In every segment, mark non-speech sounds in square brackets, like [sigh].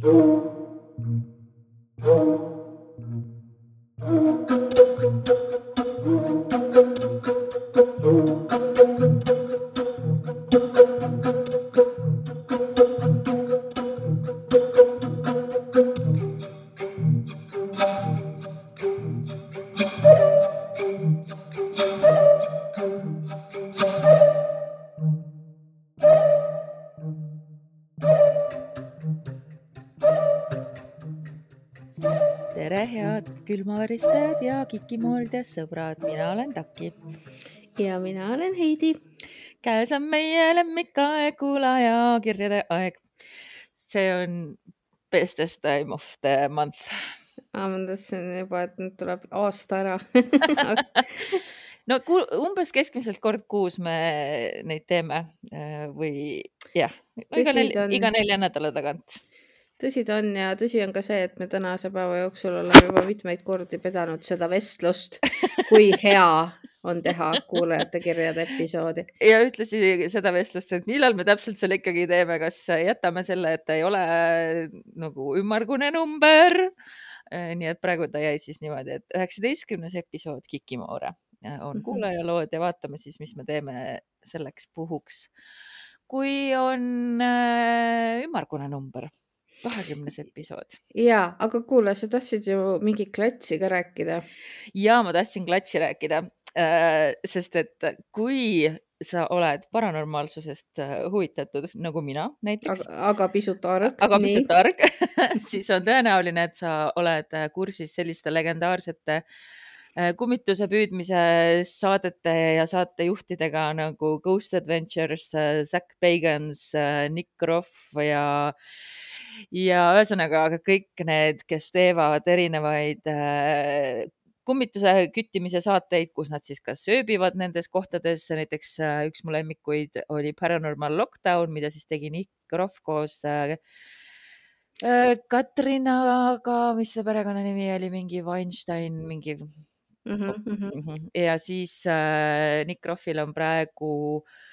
Thank. Külmaveristajad ja kikimoorid sõbrad, mina olen Taki. ja mina olen Heidi. käes on meie lemmikaeg, kuulajakirjade aeg. see on bestest time of the month. ma mõtlesin juba, et nüüd tuleb aasta ära. [laughs] no umbes keskmiselt kord kuus me neid teeme äh, või jah, iga, nel, on. iga nelja nädala tagant. Tõsi ta on ja tõsi on ka see, et me tänase päeva jooksul oleme juba mitmeid kordi pidanud seda vestlust, kui [laughs] hea on teha kuulajate kirjade episoodi. ja ühtlasi seda vestlust, et millal me täpselt selle ikkagi teeme, kas jätame selle, et ta ei ole nagu ümmargune number. nii et praegu ta jäi siis niimoodi, et üheksateistkümnes episood Kikimoore on Mhm. kuulajalood ja vaatame siis, mis me teeme selleks puhuks, kui on äh, ümmargune number, kahekümnes episood ja, aga kuule, sa tahtsid ju mingi klatsi ka rääkida. ja ma tahtsin klatši rääkida, sest et kui sa oled paranormaalsusest äh, huvitatud nagu mina näiteks, aga, pisut arg. aga pisut targ, [laughs] siis on tõenäoline, et sa oled äh, kursis selliste legendaarsete äh, kummituse püüdmise saadete ja saatejuhtidega nagu Ghost Adventures, Zack Bagans, Nick Kroff ja ja ühesõnaga kõik need, kes teevad erinevaid äh, kummituse küttimise saateid, kus nad siis kas ööbivad nendes kohtades, näiteks äh, üks mu lemmikuid oli Paranormal Lockdown, mida siis tegi Nick Kroff koos äh, Katrinaga, mis see perekonnanimi oli, mingi Weinstein, mingi mm. -hmm. Mhm. ja siis Nick Kroffil on praegu äh,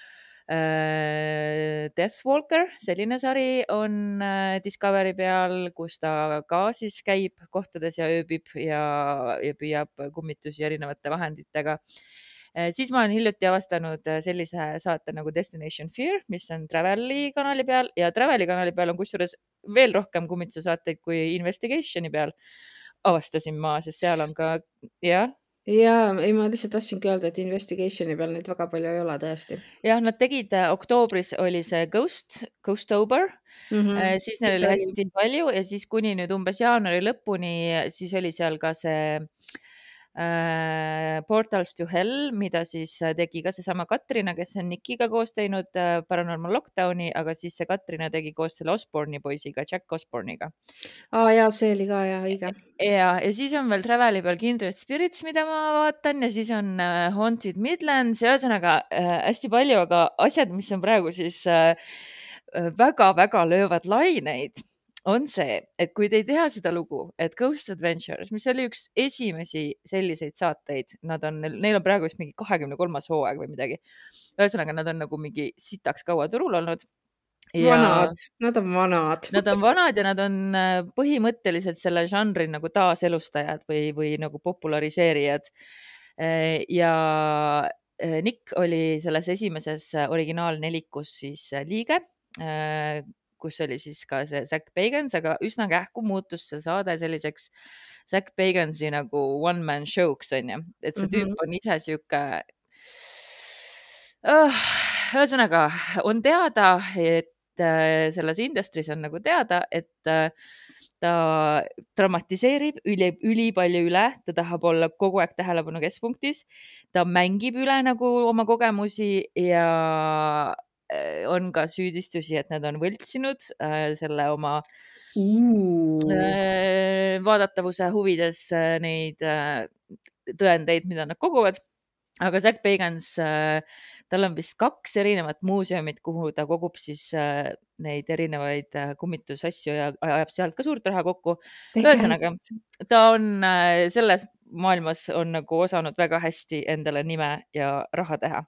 Deathwalker, selline sari on äh, Discovery peal, kus ta ka siis käib kohtades ja ööbib ja, ja püüab kummitusi erinevate vahenditega äh,. siis ma olen hiljuti avastanud äh, sellise saate nagu Destination Fear, mis on Traveli kanali peal ja Traveli kanali peal on kusjuures veel rohkem kummituse saateid kui Investigationi peal avastasin ma, sest seal on ka jah ja ei, ma lihtsalt tahtsingi öelda, et investigationi peal neid väga palju ei ole tõesti jah, nad tegid äh, oktoobris oli see Ghost, Ghostober mm. mm, -hmm. siis neil oli hästi palju ja siis kuni nüüd umbes jaanuari lõpuni, siis oli seal ka see äh, Portals to Hell, mida siis äh, tegi ka seesama Katrina, kes on Nikiga koos teinud äh, Paranormal Lockdowni, aga siis see Katrina tegi koos selle Osborne'i poisiga, Jack Osborne'iga. aa jaa, see oli ka ja õige. ja, ja siis on veel Traveli peal Kindred Spirits, mida ma vaatan ja siis on äh, Haunted Midlands ühesõnaga äh, hästi palju, aga asjad, mis on praegu siis väga-väga äh, löövad laineid, on see, et kui te ei tea seda lugu, et Ghost Adventures, mis oli üks esimesi selliseid saateid, nad on, neil on praegu vist mingi kahekümne kolmas hooaeg või midagi. ühesõnaga, nad on nagu mingi sitaks kaua turul olnud. vanad, nad on vanad. [laughs] Nad on vanad ja nad on äh, põhimõtteliselt selle žanri nagu taaselustajad või, või nagu populariseerijad. ja äh, Nick oli selles esimeses äh, originaalnelikus siis äh, liige, kus oli siis ka see Zack Bagans, aga üsna kähku muutus see saade selliseks Zack Bagansi nagu one man show'ks onju, et see tüüp Mhm. on ise sihuke uh,. ühesõnaga on teada, et äh, selles industry's on nagu teada, et äh, ta dramatiseerib üli, ülipalju üle, ta tahab olla kogu aeg tähelepanu keskpunktis. ta mängib üle nagu oma kogemusi ja on ka süüdistusi, et nad on võltsinud äh, selle oma äh, vaadatavuse huvides äh, neid äh, tõendeid, mida nad koguvad. aga Zack Bagans äh,, tal on vist kaks erinevat muuseumit, kuhu ta kogub siis äh, neid erinevaid äh, kummitusasju ja ajab sealt ka suurt raha kokku. ühesõnaga, ta on äh, selles maailmas on nagu osanud väga hästi endale nime ja raha teha.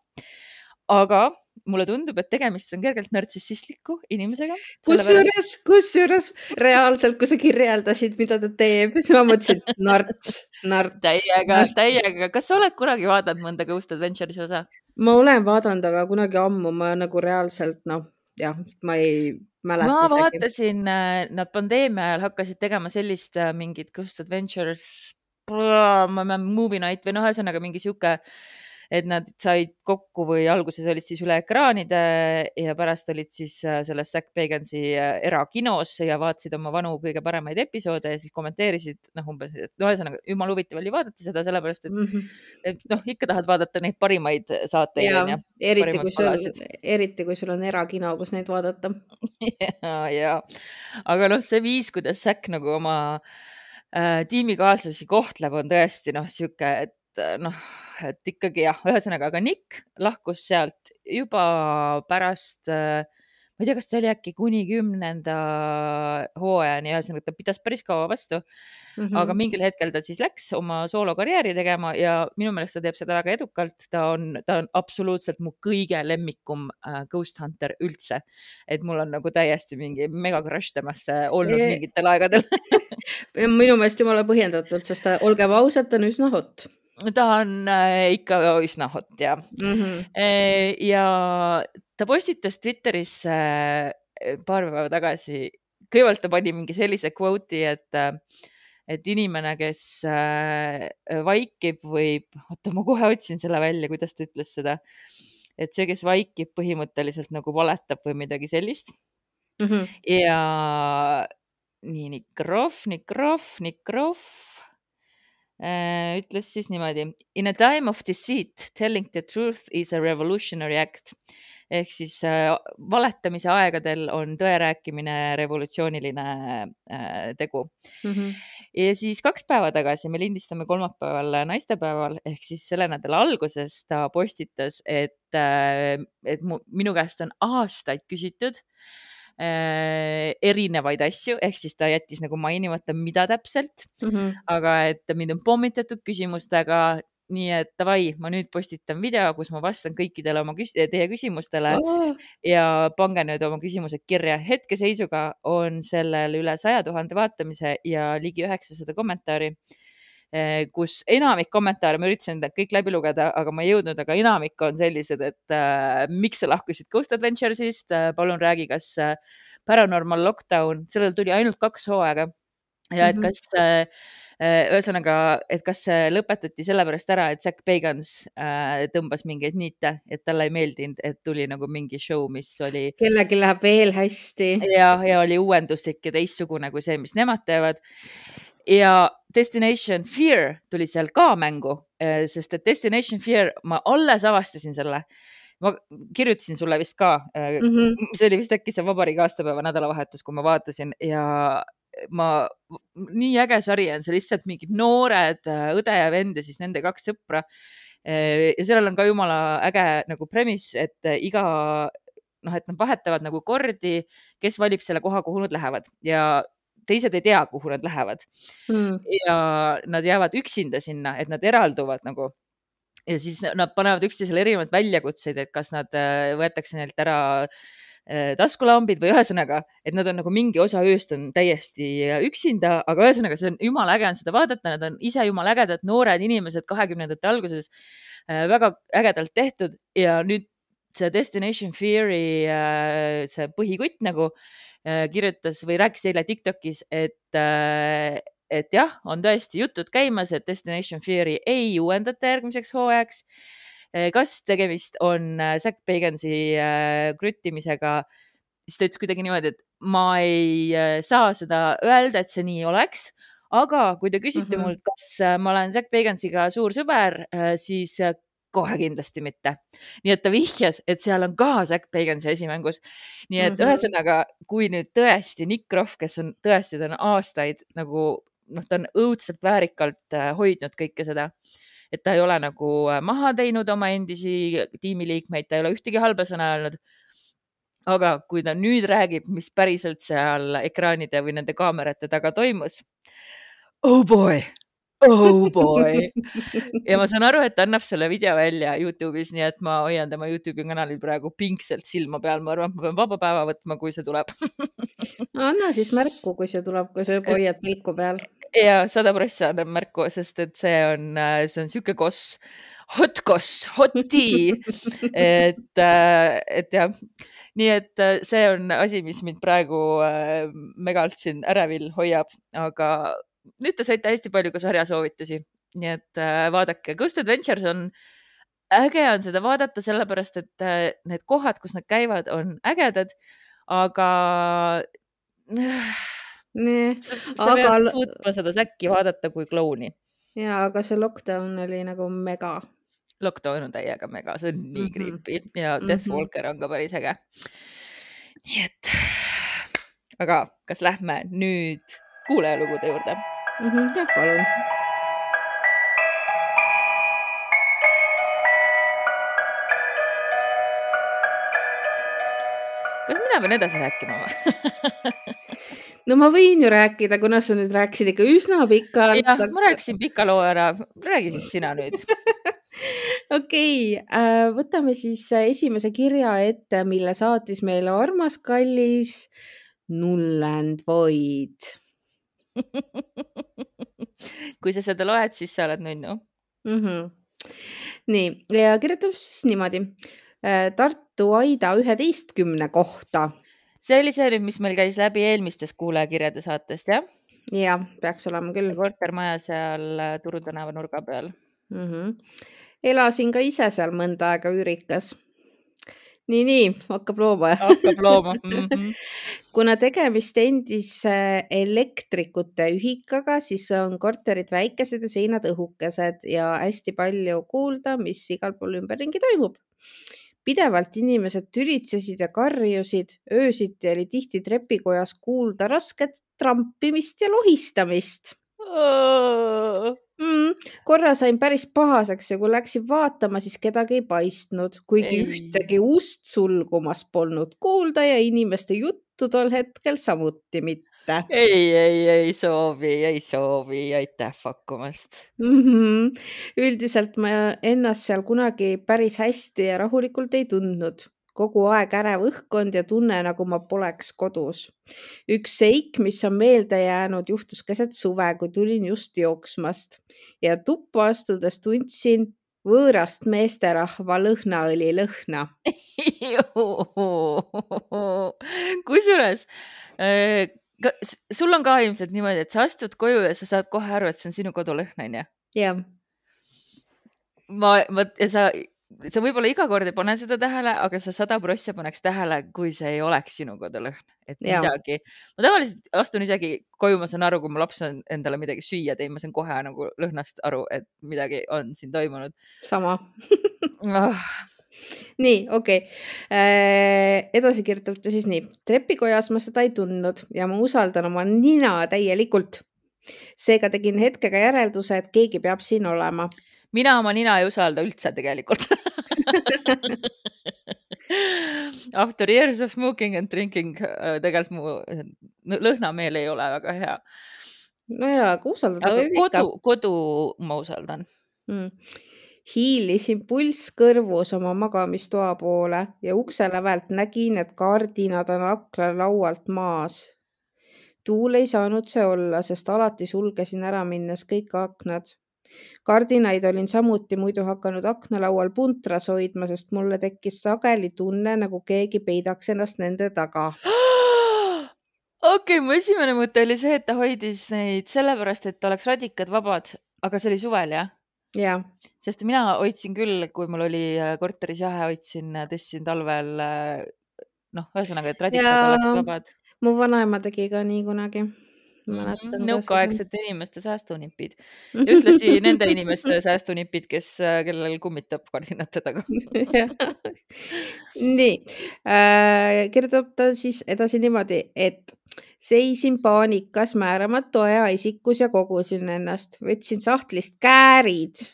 aga mulle tundub, et tegemist on kergelt nartsissistliku inimesega. kusjuures, kusjuures reaalselt, kui sa kirjeldasid, mida ta teeb, siis ma mõtlesin narts, narts. täiega, täiega. kas sa oled kunagi vaadanud mõnda Ghost Adventures'i osa? ma olen vaadanud, aga kunagi ammu ma nagu reaalselt noh, jah, ma ei mäleta. ma vaatasin, äh, nad pandeemia ajal hakkasid tegema sellist äh, mingit Ghost Adventures, ma ei mäleta, Movie Night või noh, ühesõnaga mingi sihuke et nad said kokku või alguses olid siis üle ekraanide ja pärast olid siis äh, selles Zack Bagansi äh, erakinos ja vaatasid oma vanu kõige paremaid episoode ja siis kommenteerisid noh, umbes, et no ühesõnaga jumala huvitav oli vaadata seda, sellepärast et mm, -hmm. et noh, ikka tahad vaadata neid parimaid saateid. eriti kui sul, eriti kui sul on erakino, kus neid vaadata [laughs] ja, ja aga noh, see viis, kuidas Zack nagu oma äh, tiimikaaslasi kohtleb, on tõesti noh, sihuke, et noh et ikkagi jah, ühesõnaga, aga Nick lahkus sealt juba pärast äh, ma ei tea, kas see oli äkki kuni kümnenda hooajani, ühesõnaga ta pidas päris kaua vastu mm. -hmm. aga mingil hetkel ta siis läks oma soolokarjääri tegema ja minu meelest ta teeb seda väga edukalt. ta on, ta on absoluutselt mu kõige lemmikum äh, Ghost Hunter üldse. et mul on nagu täiesti mingi mega crush temasse olnud e mingitel aegadel [laughs] minu meelest jumala põhjendatult, sest ta, olgem ausad, ta on üsna hot ta on äh, ikka üsna hot ja mm. -hmm. ja ta postitas Twitterisse äh, paar päeva tagasi, kõigepealt ta pani mingi sellise kvooti, et, et inimene, kes vaikib, võib, oota, ma kohe otsin selle välja, kuidas ta ütles seda. et see, kes vaikib, põhimõtteliselt nagu valetab või midagi sellist mm. -hmm. ja nii, Nikrov, Nikrov, Nikrov Äh, ütles siis niimoodi. In a time of deceit, telling the truth is a revolutionary act ehk siis äh, valetamise aegadel on tõe rääkimine revolutsiooniline äh, tegu mm. -hmm. ja siis kaks päeva tagasi, me lindistame kolmapäeval naistepäeval ehk siis selle nädala alguses ta postitas, et äh,, et mu, minu käest on aastaid küsitud äh, äh, erinevaid asju, ehk siis ta jättis nagu mainimata, mida täpselt mm, -hmm. aga et mind on pommitatud küsimustega. nii et davai, ma nüüd postitan video, kus ma vastan kõikidele oma küs teie küsimustele oh. ja pange nüüd oma küsimused kirja. hetkeseisuga on sellel üle saja tuhande vaatamise ja ligi üheksasada kommentaari kus enamik kommentaare, ma üritasin kõik läbi lugeda, aga ma ei jõudnud, aga enamik on sellised, et äh, miks sa lahkusid Ghost Adventures'ist äh,, palun räägi, kas äh, Paranormal Lockdown, sellel tuli ainult kaks hooaega ja et mhm. kas äh, ühesõnaga, et kas see lõpetati sellepärast ära, et Zack Bagans äh, tõmbas mingeid niite, et talle ei meeldinud, et tuli nagu mingi show, mis oli. kellelgi läheb veel hästi. ja, ja oli uuenduslik ja teistsugune kui see, mis nemad teevad ja Destination Fear tuli seal ka mängu, eh, sest et Destination Fear, ma alles avastasin selle. ma kirjutasin sulle vist ka mm, -hmm. see oli vist äkki see vabariigi aastapäeva nädalavahetus, kui ma vaatasin ja ma, nii äge sari on, see lihtsalt mingid noored eh, õde ja vend ja siis nende kaks sõpra. ja sellel on ka jumala äge nagu premise, et iga noh, et nad vahetavad nagu kordi, kes valib selle koha, kuhu nad lähevad ja teised ei tea, kuhu nad lähevad mm. ja nad jäävad üksinda sinna, et nad eralduvad nagu ja siis nad panevad üksteisele erinevaid väljakutseid, et kas nad äh, võetakse neilt ära äh, taskulambid või ühesõnaga, et nad on nagu mingi osa ööst on täiesti üksinda, aga ühesõnaga, see on jumala äge on seda vaadata, nad on ise jumala ägedad noored inimesed kahekümnendate alguses, äh, väga ägedalt tehtud ja nüüd see Destination Fear'i see põhikutt nagu kirjutas või rääkis eile Tiktokis, et, äh, et jah, on tõesti jutud käimas, et Destination Fear'i ei uuendata järgmiseks hooajaks. Äh, kas tegemist on Zack Bagansi krüttimisega, siis ta ütles kuidagi niimoodi, et ma ei saa seda öelda, et see nii oleks aga kui te küsite mm -hmm. mult, kas ma olen Zack Bagansiga suur sõber, siis kohe kindlasti mitte. nii et ta vihjas, et seal on ka Zack Bagansi esimängus. nii et mm -hmm. ühesõnaga, kui nüüd tõesti Nick Krohv, kes on tõesti, ta on aastaid nagu noh, ta on õudselt väärikalt äh, hoidnud kõike seda, et ta ei ole nagu äh, maha teinud oma endisi tiimiliikmeid, ta ei ole ühtegi halba sõna öelnud aga kui ta nüüd räägib, mis päriselt seal ekraanide või nende kaamerate taga toimus. Oh boy, oh boy. [laughs] Ja ma saan aru, et ta annab selle video välja Youtube'is, nii et ma hoian tema Youtube'i kanalil praegu pingsalt silma peal, ma arvan, et ma pean vaba päeva võtma, kui see tuleb. No anna siis märku, kui see tuleb, kui sa juba hoiad pilku peal. ja sada prossa annab märku, sest et see on, see on sihuke koss. Hot koss, hot tea. [laughs] Et, äh, et jah, nii et äh, see on asi, mis mind praegu äh, megalt siin ärevil hoiab, aga nüüd te saite hästi palju ka sarjasoovitusi, nii et vaadake, Ghost Adventures on äge on seda vaadata, sellepärast et need kohad, kus nad käivad, on ägedad, aga nee, sa, aga... pead suutma seda säkki vaadata kui klouni. ja, aga see lockdown oli nagu mega Lockdown on täiega mega, see on nii mm -hmm. creepy ja Mhm. Deathwalker on ka päris äge. nii et, aga kas lähme nüüd kuulajalugude juurde? Mhm, jah, palun. kas mina pean edasi rääkima või [laughs] no ma võin ju rääkida, kuna sa nüüd rääkisid ikka üsna pikalt. jah, ma rääkisin pika loo ära, räägi siis sina nüüd [laughs] okei okay, äh,, võtame siis esimese kirja ette, mille saatis meile armas kallis Null and Void [laughs] kui sa seda loed, siis sa oled nunnu mm. -hmm. nii ja kirjutab siis niimoodi äh, Tartu Aida üheteistkümne kohta. see oli see nüüd, mis meil käis läbi eelmistest kuulajakirjade saatest, jah? jah, peaks olema küll. kortermaja seal äh, Turu tänava nurga peal mm. -hmm. elasin ka ise seal mõnda aega üürikas nii, nii hakkab looma. hakkab looma [laughs] mm. -hmm. kuna tegemist endise elektrikute ühikaga, siis on korterid väikesed ja seinad õhukesed ja hästi palju kuulda, mis igal pool ümberringi toimub. pidevalt inimesed tülitsesid ja karjusid, öösiti oli tihti trepikojas kuulda rasket trampimist ja lohistamist mm,. korra sain päris pahaseks ja kui läksin vaatama, siis kedagi ei paistnud, kuigi ei. ühtegi ust sulgumas polnud kuulda ja inimeste juttu tol hetkel samuti mitte. ei, ei, ei soovi, ei soovi, aitäh pakkumast mm. -hmm. üldiselt ma ennast seal kunagi päris hästi ja rahulikult ei tundnud kogu aeg ärev õhkkond ja tunne, nagu ma poleks kodus. üks seik, mis on meelde jäänud, juhtus keset suve, kui tulin just jooksmast ja tuppa astudes tundsin võõrast meesterahva lõhnaõli lõhna [laughs] kusjuures äh, sul on ka ilmselt niimoodi, et sa astud koju ja sa saad kohe aru, et see on sinu kodulõhn, onju? jah. ma, ma, sa sa võib-olla iga kord ei pane seda tähele, aga sa sada prossa paneks tähele, kui see ei oleks sinu kodulõhn, et ja. midagi. ma tavaliselt astun isegi koju, ma saan aru, kui mu laps on endale midagi süüa teinud, ma saan kohe nagu lõhnast aru, et midagi on siin toimunud. sama oh. nii, okei okay. äh,. edasi kirjutab ta siis nii. trepikojas ma seda ei tundnud ja ma usaldan oma nina täielikult. seega tegin hetkega järelduse, et keegi peab siin olema mina oma nina ei usalda üldse tegelikult [laughs] After years of smoking and drinking äh, tegelikult mu lõhnameel ei ole väga hea. no ja, aga usaldada võib ikka. kodu, kodu ma usaldan mm. hiilisin pulss kõrvus oma magamistoa poole ja ukse lävelt nägin, et kardinad on aknalaualt maas. tuul ei saanud see olla, sest alati sulgesin ära minnes kõik aknad kardinaid olin samuti muidu hakanud aknalaual puntras hoidma, sest mulle tekkis sageli tunne, nagu keegi peidaks ennast nende taga. [gasps] okei okay,, mu esimene mõte oli see, et ta hoidis neid sellepärast, et oleks radikad vabad, aga see oli suvel, jah? jah. sest mina hoidsin küll, kui mul oli äh, korteris jahe, hoidsin, äh, tõstsin talvel äh, noh, ühesõnaga, et radikad ja... oleks vabad. mu vanaema tegi ka nii kunagi mäletan. nõukaaegsete inimeste säästunipid. ühtlasi [laughs] nende inimeste säästunipid, kes, äh, kellel kummitab kardinate taga [laughs] nii äh,, kirjutab ta siis edasi niimoodi, et seisin paanikas määramatu aja isikus ja kogusin ennast, võtsin sahtlist käärid [laughs]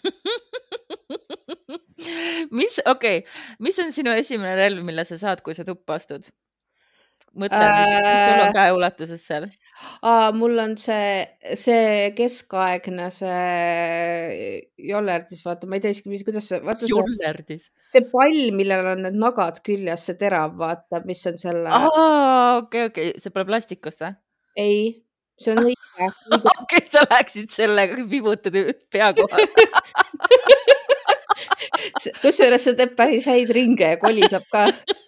mis, okei okay., mis on sinu esimene relv, mille sa saad, kui sa tuppa astud? mõtle äh..., mis sul on käeulatuses seal aa, mul on see, see keskaegne, see jollerdis, vaata, ma ei tea isegi, mis, kuidas see, vaata see, jollerdis. see pall, millel on need nagad küljes, see terav, vaata, mis on selle, okei, okei, see pole plastikust või? ei, see on õige, [laughs] okei, sa läheksid sellega, vibutad pea kohal. [laughs] kusjuures see teeb päris häid ringe ja koliseb ka. [laughs]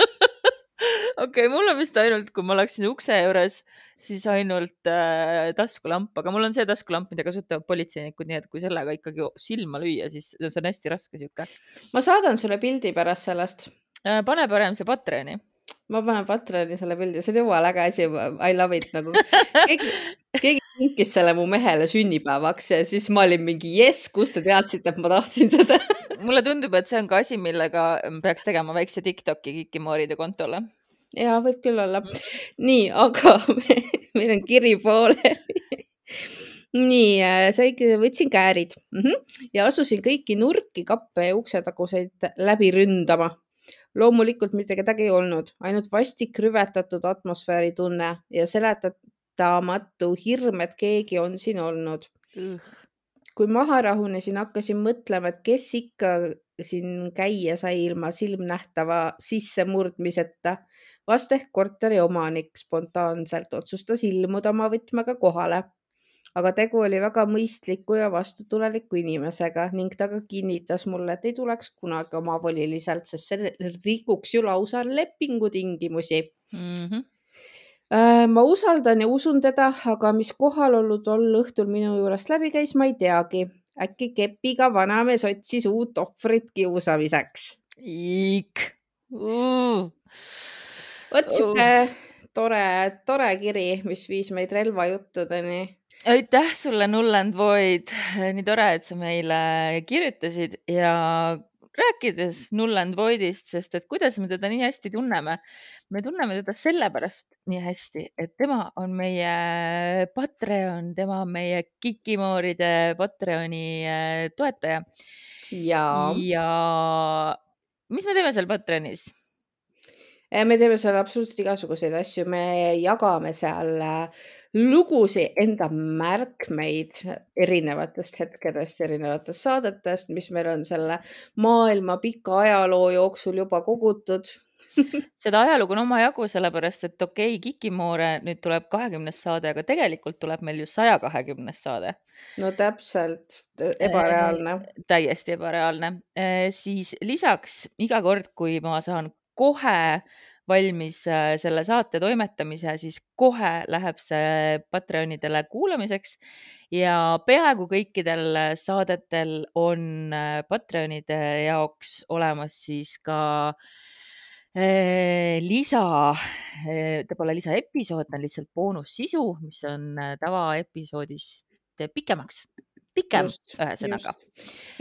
okei, mul on vist ainult, kui ma läksin ukse juures, siis ainult äh, taskulamp, aga mul on see taskulamp, mida kasutavad politseinikud, nii et kui sellega ikkagi silma lüüa, siis see on hästi raske sihuke. ma saadan sulle pildi pärast sellest. pane parem see Patreoni. ma panen Patreoni selle pildi, see on jumala äge asi, I love it nagu. keegi, keegi kinkis selle mu mehele sünnipäevaks ja siis ma olin mingi jess, kust te teadsite, et ma tahtsin seda. mulle tundub, et see on ka asi, millega peaks tegema väikse Tiktoki Kikimooride kontole. Ja võib küll olla. nii, aga [laughs] me, meil on kiri pooleli. nii, sai, võtsin käärid mm -hmm. ja asusin kõiki nurki, kappe ja uksetaguseid läbi ründama. loomulikult mitte kedagi ei olnud, ainult vastik rüvetatud atmosfääri tunne ja seletamatu hirm, et keegi on siin olnud. Kui maha rahunesin, hakkasin mõtlema, et kes ikka siin käia sai ilma silmnähtava sissemurdmiseta. vast ehk korteri omanik spontaanselt otsustas ilmuda oma võtmega kohale. aga tegu oli väga mõistliku ja vastutuleliku inimesega ning ta ka kinnitas mulle, et ei tuleks kunagi omavoliliselt, sest see rikuks ju lausa lepingutingimusi. Mm -hmm. Äh, ma usaldan ja usun teda, aga mis kohalolu tol õhtul minu juurest läbi käis, ma ei teagi. äkki kepiga vanamees otsis uut ohvrit kiusamiseks. Iik uh.. vot sihuke tore, tore kiri, mis viis meid relvajuttudeni. aitäh sulle, Null and Void, nii tore, et sa meile kirjutasid ja rääkides Null and Voidist, sest et kuidas me teda nii hästi tunneme, me tunneme teda sellepärast nii hästi, et tema on meie Patreon, tema on meie Kikimooride Patreoni äh, toetaja. Ja ja mis me teeme seal Patreonis? me teeme seal absoluutselt igasuguseid asju, me jagame seal äh, lugusid, enda märkmeid erinevatest hetkedest, erinevatest saadetest, mis meil on selle maailma pika ajaloo jooksul juba kogutud. [laughs] seda ajalugu on omajagu, sellepärast et okei okay,, Kikimoore nüüd tuleb kahekümnes saade, aga tegelikult tuleb meil ju saja kahekümnes saade. no täpselt, ebareaalne. täiesti ebareaalne. siis lisaks iga kord, kui ma saan kohe valmis äh, selle saate toimetamise, siis kohe läheb see Patreonidele kuulamiseks. Ja peaaegu kõikidel saadetel on äh, Patreonide jaoks olemas siis ka äh, lisa, ta pole lisaepisood, ta on lihtsalt boonussisu, mis on tavaepisoodist pikemaks, pikem ühesõnaga.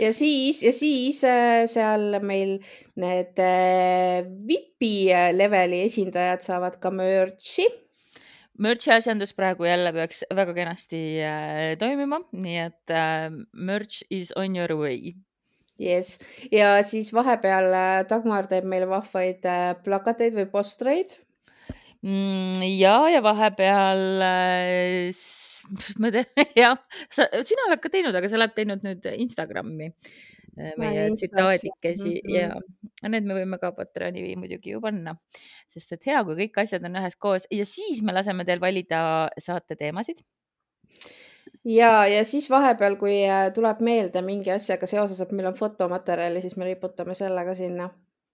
ja siis, ja siis äh, seal meil need äh, VIP-i leveli esindajad saavad ka merch'i Merch'i asjandus praegu jälle peaks väga kenasti äh, toimima, nii et merch is on your way. Yes. ja siis vahepeal Dagmar teeb meile vahvaid plakateid või postreid. mm,. ja, ja vahepeal äh, me teeme, jah, sina oled ka teinud, aga sa oled teinud nüüd Instagrami äh, Ma meie tsitaadikesi mhm. ja need me võime ka Patreoni muidugi ju panna, sest et hea, kui kõik asjad on üheskoos ja siis me laseme teil valida saate teemasid ja, ja siis vahepeal, kui äh, tuleb meelde mingi asjaga seoses, et meil on fotomaterjali, siis me riputame selle ka sinna.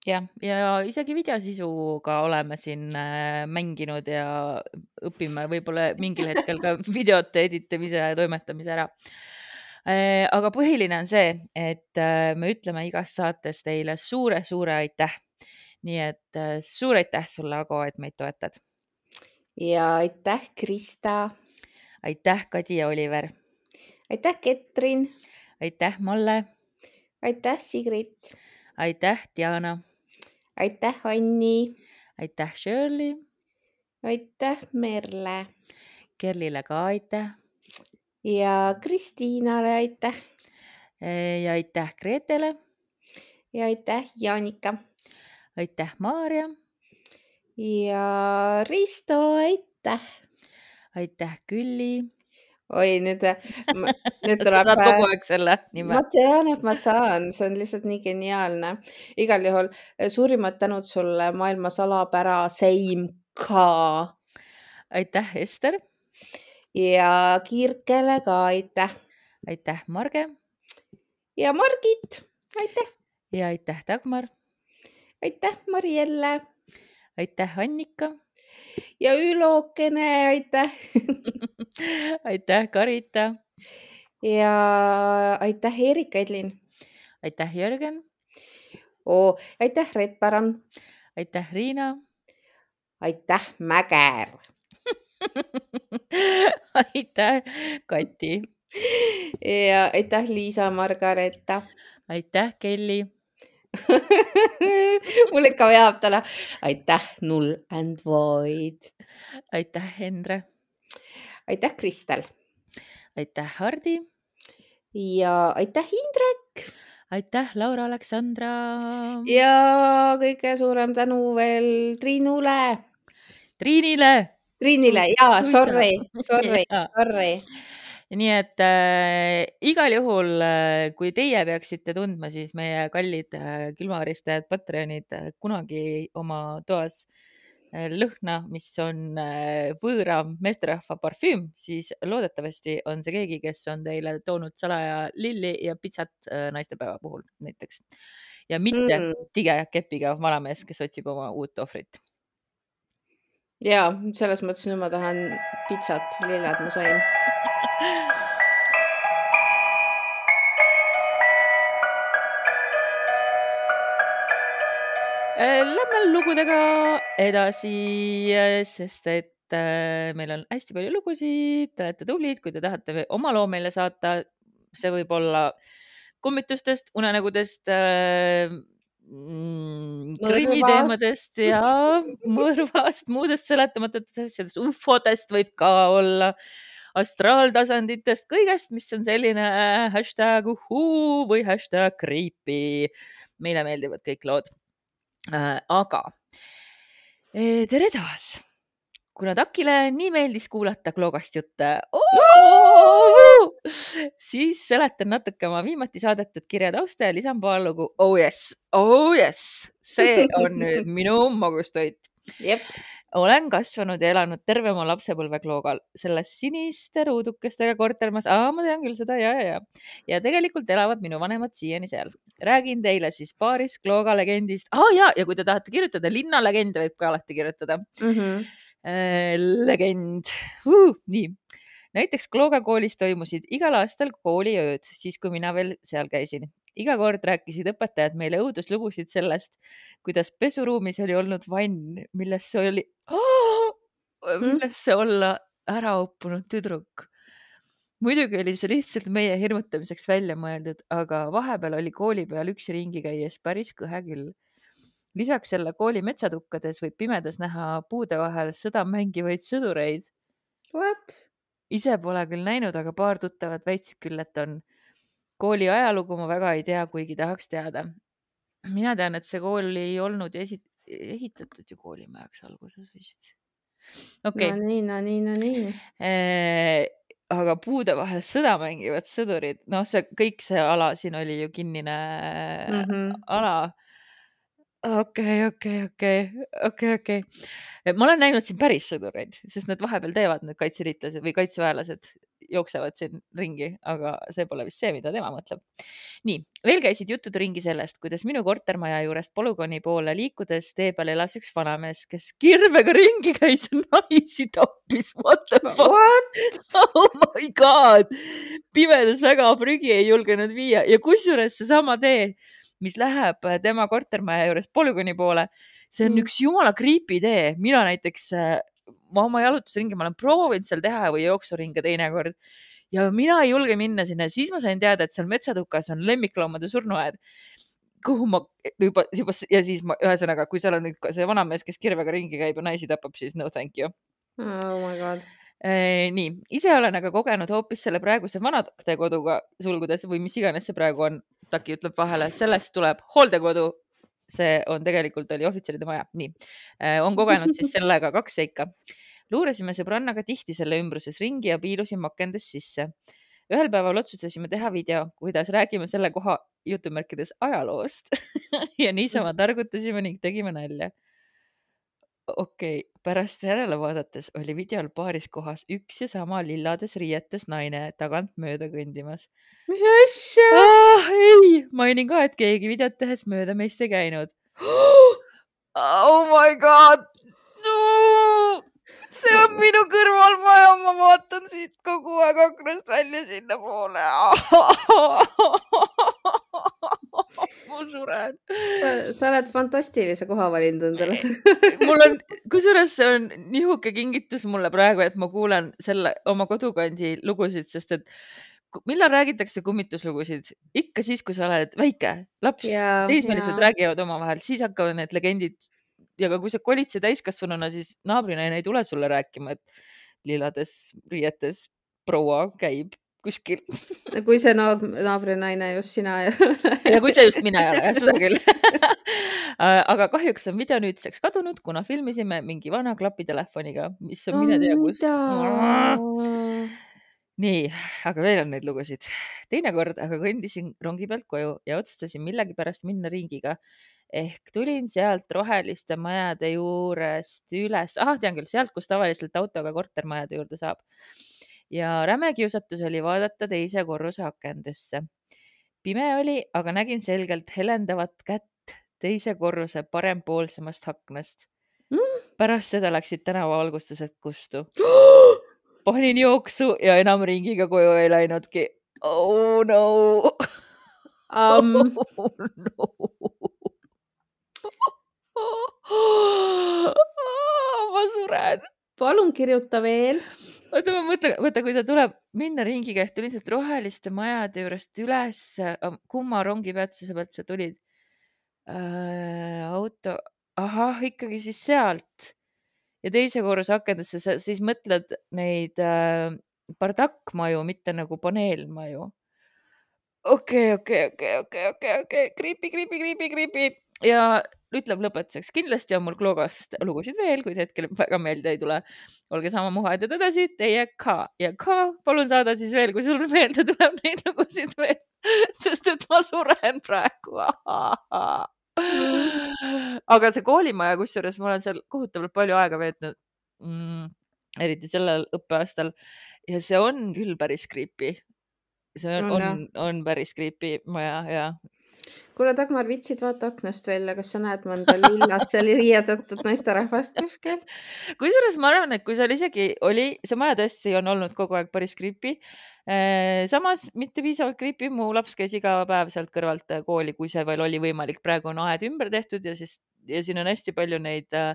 jah, ja isegi videosisuga oleme siin äh, mänginud ja õpime võib-olla mingil hetkel ka [laughs] videote editamise ja toimetamise ära. aga põhiline on see, et äh, me ütleme igas saates teile suure-suure aitäh. nii et äh, suur aitäh sulle, Ago, et meid toetad. ja aitäh, Krista, aitäh, Kadi ja Oliver, aitäh, Ketrin, aitäh, Malle, aitäh, Sigrit, aitäh, Diana, aitäh, Anni, aitäh, Shirley, aitäh, Merle! Kerlile ka aitäh! Ja Kristiinale aitäh! Ja aitäh Gretele, ja aitäh, Jaanika! Aitäh, Maarja! Ja Risto, aitäh. aitäh, Külli. Oi, nüüd, nüüd [laughs] sa tuleb. saad kogu aeg selle nime. ma tean, et ma saan, see on lihtsalt nii geniaalne. igal juhul suurimad tänud sulle, maailma salapära Seim ka. aitäh, Ester. ja Kirkele ka aitäh. aitäh, Marge. ja Margit, aitäh. ja aitäh, Dagmar. aitäh, Marielle. aitäh, Annika. Ja Ülokene, aitäh [laughs] aitäh, Karita. ja aitäh, Erika Edlin. aitäh, Jörgen. oo, aitäh, Red Päran. aitäh, Riina. aitäh, Mäger [laughs] aitäh, Kati. ja aitäh, Liisa Margareeta. aitäh, Kelly [laughs] mul ikka veab täna. aitäh, Null and Void. aitäh, Endre. aitäh, Kristel. aitäh, Hardi. ja aitäh, Indrek. aitäh, Laura Aleksandra. ja kõige suurem tänu veel Triinule. Triinile. Triinile ja sorry, sorry, [laughs] sorry nii et äh, igal juhul, kui teie peaksite tundma, siis meie kallid äh, külmaristajad, Patreonid äh, kunagi oma toas äh, lõhna, mis on äh, võõra meesterahva parfüüm, siis loodetavasti on see keegi, kes on teile toonud salaja lilli ja pitsat äh, naistepäeva puhul näiteks. ja mitte mm. tige kepiga vanamees, kes otsib oma uut ohvrit. ja selles mõttes nüüd ma tahan pitsat, lilled ma sain Äh, [laughs] lähme lugudega edasi, sest et äh, meil on hästi palju lugusid, te olete tublid, kui te tahate oma loo meile saata, see võib olla kummitustest, unenägudest äh,, mm, krimiteemadest ja [laughs] mõrvast, muudest seletamatutest asjadest, ufodest võib ka olla astraaltasanditest, kõigest, mis on selline hashtag uhuu või hashtag creepy. meile meeldivad kõik lood äh,. aga e, tere taas. kuna Takile nii meeldis kuulata Kloogast jutte siis seletan natuke oma viimati saadetud kirja tausta ja lisan paar lugu. Oh yes, oh yes, see on nüüd minu magustoit. jep olen kasvanud ja elanud terve oma lapsepõlve Kloogal, selles siniste ruudukestega kortermajas, ma tean küll seda ja, ja, ja. ja tegelikult elavad minu vanemad siiani seal. räägin teile siis paarist Klooga legendist ah,. ja, ja kui te tahate kirjutada linnalegende, võib ka alati kirjutada mm. -hmm. Äh, legend uh,, nii näiteks Klooga koolis toimusid igal aastal kooliööd, siis kui mina veel seal käisin iga kord rääkisid õpetajad meile õuduslugusid sellest, kuidas pesuruumis oli olnud vann, millesse oli oh,, [gasps] millesse olla ära uppunud tüdruk. muidugi oli see lihtsalt meie hirmutamiseks välja mõeldud, aga vahepeal oli kooli peal üksi ringi käies päris kõhe küll. lisaks selle kooli metsatukkades võib pimedas näha puude vahel sõda mängivaid sõdureid. What? ise pole küll näinud, aga paar tuttavat väitsid küll, et on kooli ajalugu ma väga ei tea, kuigi tahaks teada. mina tean, et see kool ei olnud esi-, ehitatud ju koolimajaks alguses vist. okei okay.. no nii, no nii, no nii eh, aga puude vahel sõda mängivad sõdurid, noh, see kõik see ala siin oli ju kinnine mm -hmm. ala okei, okei, okei, okei, okei. ma olen näinud siin päris sõdureid, sest nad vahepeal teevad, need kaitseliitlased või kaitseväelased jooksevad siin ringi, aga see pole vist see, mida tema mõtleb. nii, veel käisid jutud ringi sellest, kuidas minu kortermaja juurest polügooni poole liikudes tee peal elas üks vanamees, kes kirvega ringi käis ja naisi tappis. What the fuck? oh my god, pimedas väga prügi ei julgenud viia ja kusjuures seesama tee mis läheb äh, tema kortermaja juurest polügooni poole. see on mm. üks jumala creepy tee, mina näiteks, äh, ma oma jalutusringi, ma olen proovinud seal teha või jooksuringe teinekord ja mina ei julge minna sinna, siis ma sain teada, et seal metsatukas on lemmikloomade surnuaed kuhu ma juba, juba ja siis ma, ühesõnaga, kui seal on nüüd see vanamees, kes kirvega ringi käib ja naisi tapab, siis no thank you. oh my god Ee, nii, ise olen aga kogenud hoopis selle praeguse vanadekoduga sulgudes või mis iganes see praegu on, Taki ütleb vahele, sellest tuleb hooldekodu. See on tegelikult oli ohvitseride maja, nii on kogenud siis sellega [laughs] kaks seika. luurasime sõbrannaga tihti selle ümbruses ringi ja piilusime akendest sisse. ühel päeval otsustasime teha video, kuidas räägime selle koha jutumärkides ajaloost [laughs] ja niisama [laughs] targutasime ning tegime nalja. Okei okay., pärast järele vaadates oli videol paaris kohas üks ja sama lillades riietes naine tagant mööda kõndimas. mis asja ah,? ei, mainin ka, et keegi videot tehes mööda meist ei käinud. [gasps] Oh my god no!! see on minu kõrvalmaja, ma vaatan siit kogu aeg aknast välja sinnapoole [laughs] [laughs] ma suren. sa, oled fantastilise koha valinud endale mul on, [laughs] kusjuures see on nihuke kingitus mulle praegu, et ma kuulan selle oma kodukandi lugusid, sest et millal räägitakse kummituslugusid? ikka siis, kui sa oled väike laps, teismelised räägivad omavahel, siis hakkavad need legendid ja ka kui sa kolid siia täiskasvanuna, siis naabrinaine ei tule sulle rääkima, et lillades riietes proua käib kuskil. kui see naab, naabrinaine just sina ei ole. ja kui see just mina ei ole, jah, seda [laughs] küll [laughs] aga kahjuks on video nüüdseks kadunud, kuna filmisime mingi vana klapitelefoniga, mis on mine tea kus. nii, aga veel on neid lugusid. teinekord aga kõndisin rongi pealt koju ja otsustasin millegipärast minna ringiga ehk tulin sealt roheliste majade juurest üles, ahah, tean küll, sealt, kus tavaliselt autoga kortermajade juurde saab. Ja räme kiusatus oli vaadata teise korruse akendesse. pime oli, aga nägin selgelt helendavat kätt teise korruse parempoolsemast aknast mm.. pärast seda läksid tänavavalgustused kustu. [gasps] panin jooksu ja enam ringiga koju ei läinudki. Oh no um, [laughs] oh no [gasps] ma suren. palun kirjuta veel. Oota, ma mõtlen, vaata, kui ta tuleb minna ringiga ehk tuli sealt roheliste majade juurest üles, kumma rongipeatuse pealt sa tulid äh,? auto, ahah, ikkagi siis sealt ja teise korruse akendesse sa siis mõtled neid äh, bardakkmaju, mitte nagu paneelmaju. okei, okei, okei, okei, okei, okei, creepy, creepy, creepy, creepy ja ütleb lõpetuseks, kindlasti on mul Klogast lugusid veel, kuid hetkel väga meelde ei tule. olge sama muhedad edasi, teie ka ja ka palun saada siis veel, kui sul meelde tuleb [laughs] neid lugusid veel, sest et ma suren praegu. [laughs] Aga see koolimaja, kusjuures ma olen seal kohutavalt palju aega veetnud mm,, eriti sellel õppeaastal. Ja see on küll päris creepy. see on, on, on, on päris creepy maja ja kuule, Dagmar, viitsid vaata aknast välja, kas sa näed mõnda lillast seal riiedatud naisterahvast kuskil? kusjuures ma arvan, et kui seal isegi oli, see maja tõesti on olnud kogu aeg päris creepy. Äh, samas mitte piisavalt creepy, mu laps käis iga päev sealt kõrvalt kooli, kui see veel oli võimalik, praegu on aed ümber tehtud ja siis ja siin on hästi palju neid äh,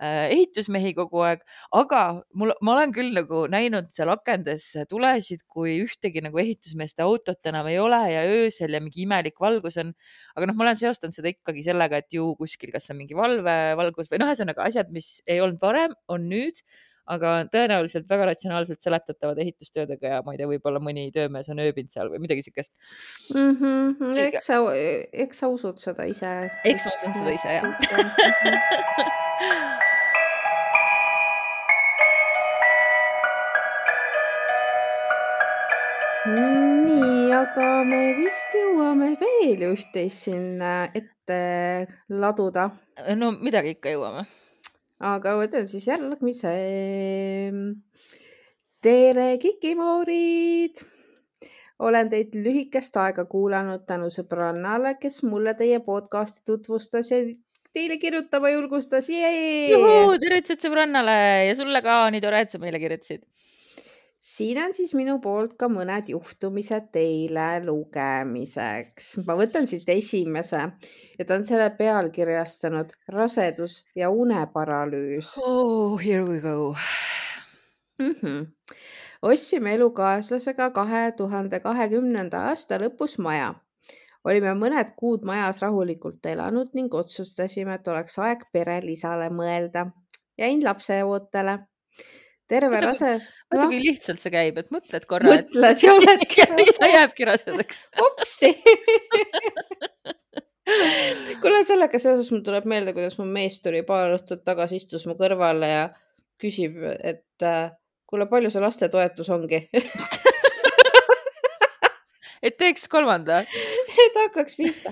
Äh, ehitusmehi kogu aeg, aga mul, ma olen küll nagu näinud seal akendes tulesid, kui ühtegi nagu ehitusmeeste autot enam ei ole ja öösel ja mingi imelik valgus on. aga noh, ma olen seostanud seda ikkagi sellega, et ju kuskil, kas on mingi valvevalgus või noh, ühesõnaga asjad, mis ei olnud varem, on nüüd aga tõenäoliselt väga ratsionaalselt seletatavad ehitustöödega ja ma ei tea, võib-olla mõni töömees on ööbinud seal või midagi siukest mm. -hmm. eks sa, eks sa usud seda ise. eks ma usun seda ise jah [laughs] nii, aga me vist jõuame veel üht-teist siin ette laduda. no midagi ikka jõuame. Aga võtan siis järgmise. tere, kikimoorid. olen teid lühikest aega kuulanud tänu sõbrannale, kes mulle teie podcast'i tutvustas ja teile kirjutama julgustas. tervitused sõbrannale ja sulle ka, nii tore, et sa meile kirjutasid siin on siis minu poolt ka mõned juhtumised teile lugemiseks. ma võtan siit esimese ja ta on selle pealkirjastanud rasedus ja uneparalüüs. Oh, here we go mm. -hmm. ostsime elukaaslasega kahe tuhande kahekümnenda aasta lõpus maja. olime mõned kuud majas rahulikult elanud ning otsustasime, et oleks aeg perelisale mõelda. jäin lapseootele terve rase. vaata no., kui lihtsalt see käib, et mõtled korra. mõtled ja oledki [laughs] rase. jääbki rasedaks. hopsti [laughs] kuule, sellega seoses mul tuleb meelde, kuidas mu mees tuli paar õhtut tagasi, istus mu kõrvale ja küsib, et äh, kuule, palju see lastetoetus ongi [laughs] et teeks kolmanda et hakkaks pihta.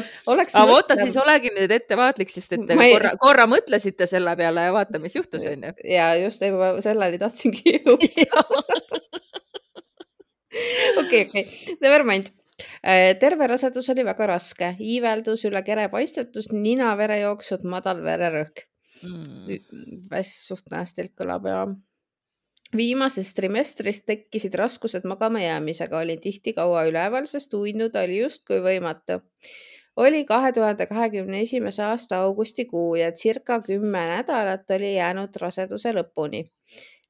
Aga oota, siis olegi nüüd ettevaatlik, sest et te ei... korra, korra mõtlesite selle peale ja vaata, mis juhtus, onju. ja just, ei ma selleni tahtsingi jõuda. [laughs] okei, okei, never mind. Äh, terve rasedus oli väga raske, iiveldus, üle kere paistetus, nina verejooksud, madal vererõhk. Mm.. suht nästilt kõlab ja viimases trimestris tekkisid raskused magama jäämisega, olin tihti kaua üleval, sest uinuda oli justkui võimatu. Oli kahe tuhande kahekümne esimese aasta augustikuu ja circa kümme nädalat oli jäänud raseduse lõpuni.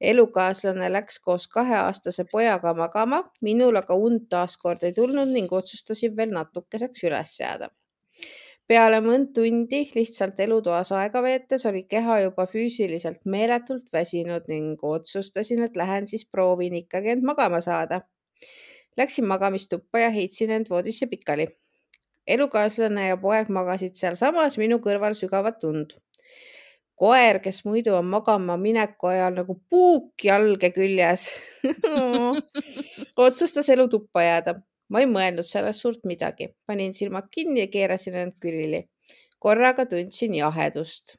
elukaaslane läks koos kaheaastase pojaga magama, minul aga und taaskord ei tulnud ning otsustasin veel natukeseks üles jääda peale mõnd tundi lihtsalt elutoas aega veetes oli keha juba füüsiliselt meeletult väsinud ning otsustasin, et lähen siis proovin ikkagi end magama saada. Läksin magamistuppa ja heitsin end voodisse pikali. Elukaaslane ja poeg magasid sealsamas minu kõrval sügavat und. koer, kes muidu on magama mineku ajal nagu puuk jalge küljes [laughs] otsustas elutuppa jääda ma ei mõelnud sellest suurt midagi, panin silmad kinni ja keerasin end külili. korraga tundsin jahedust.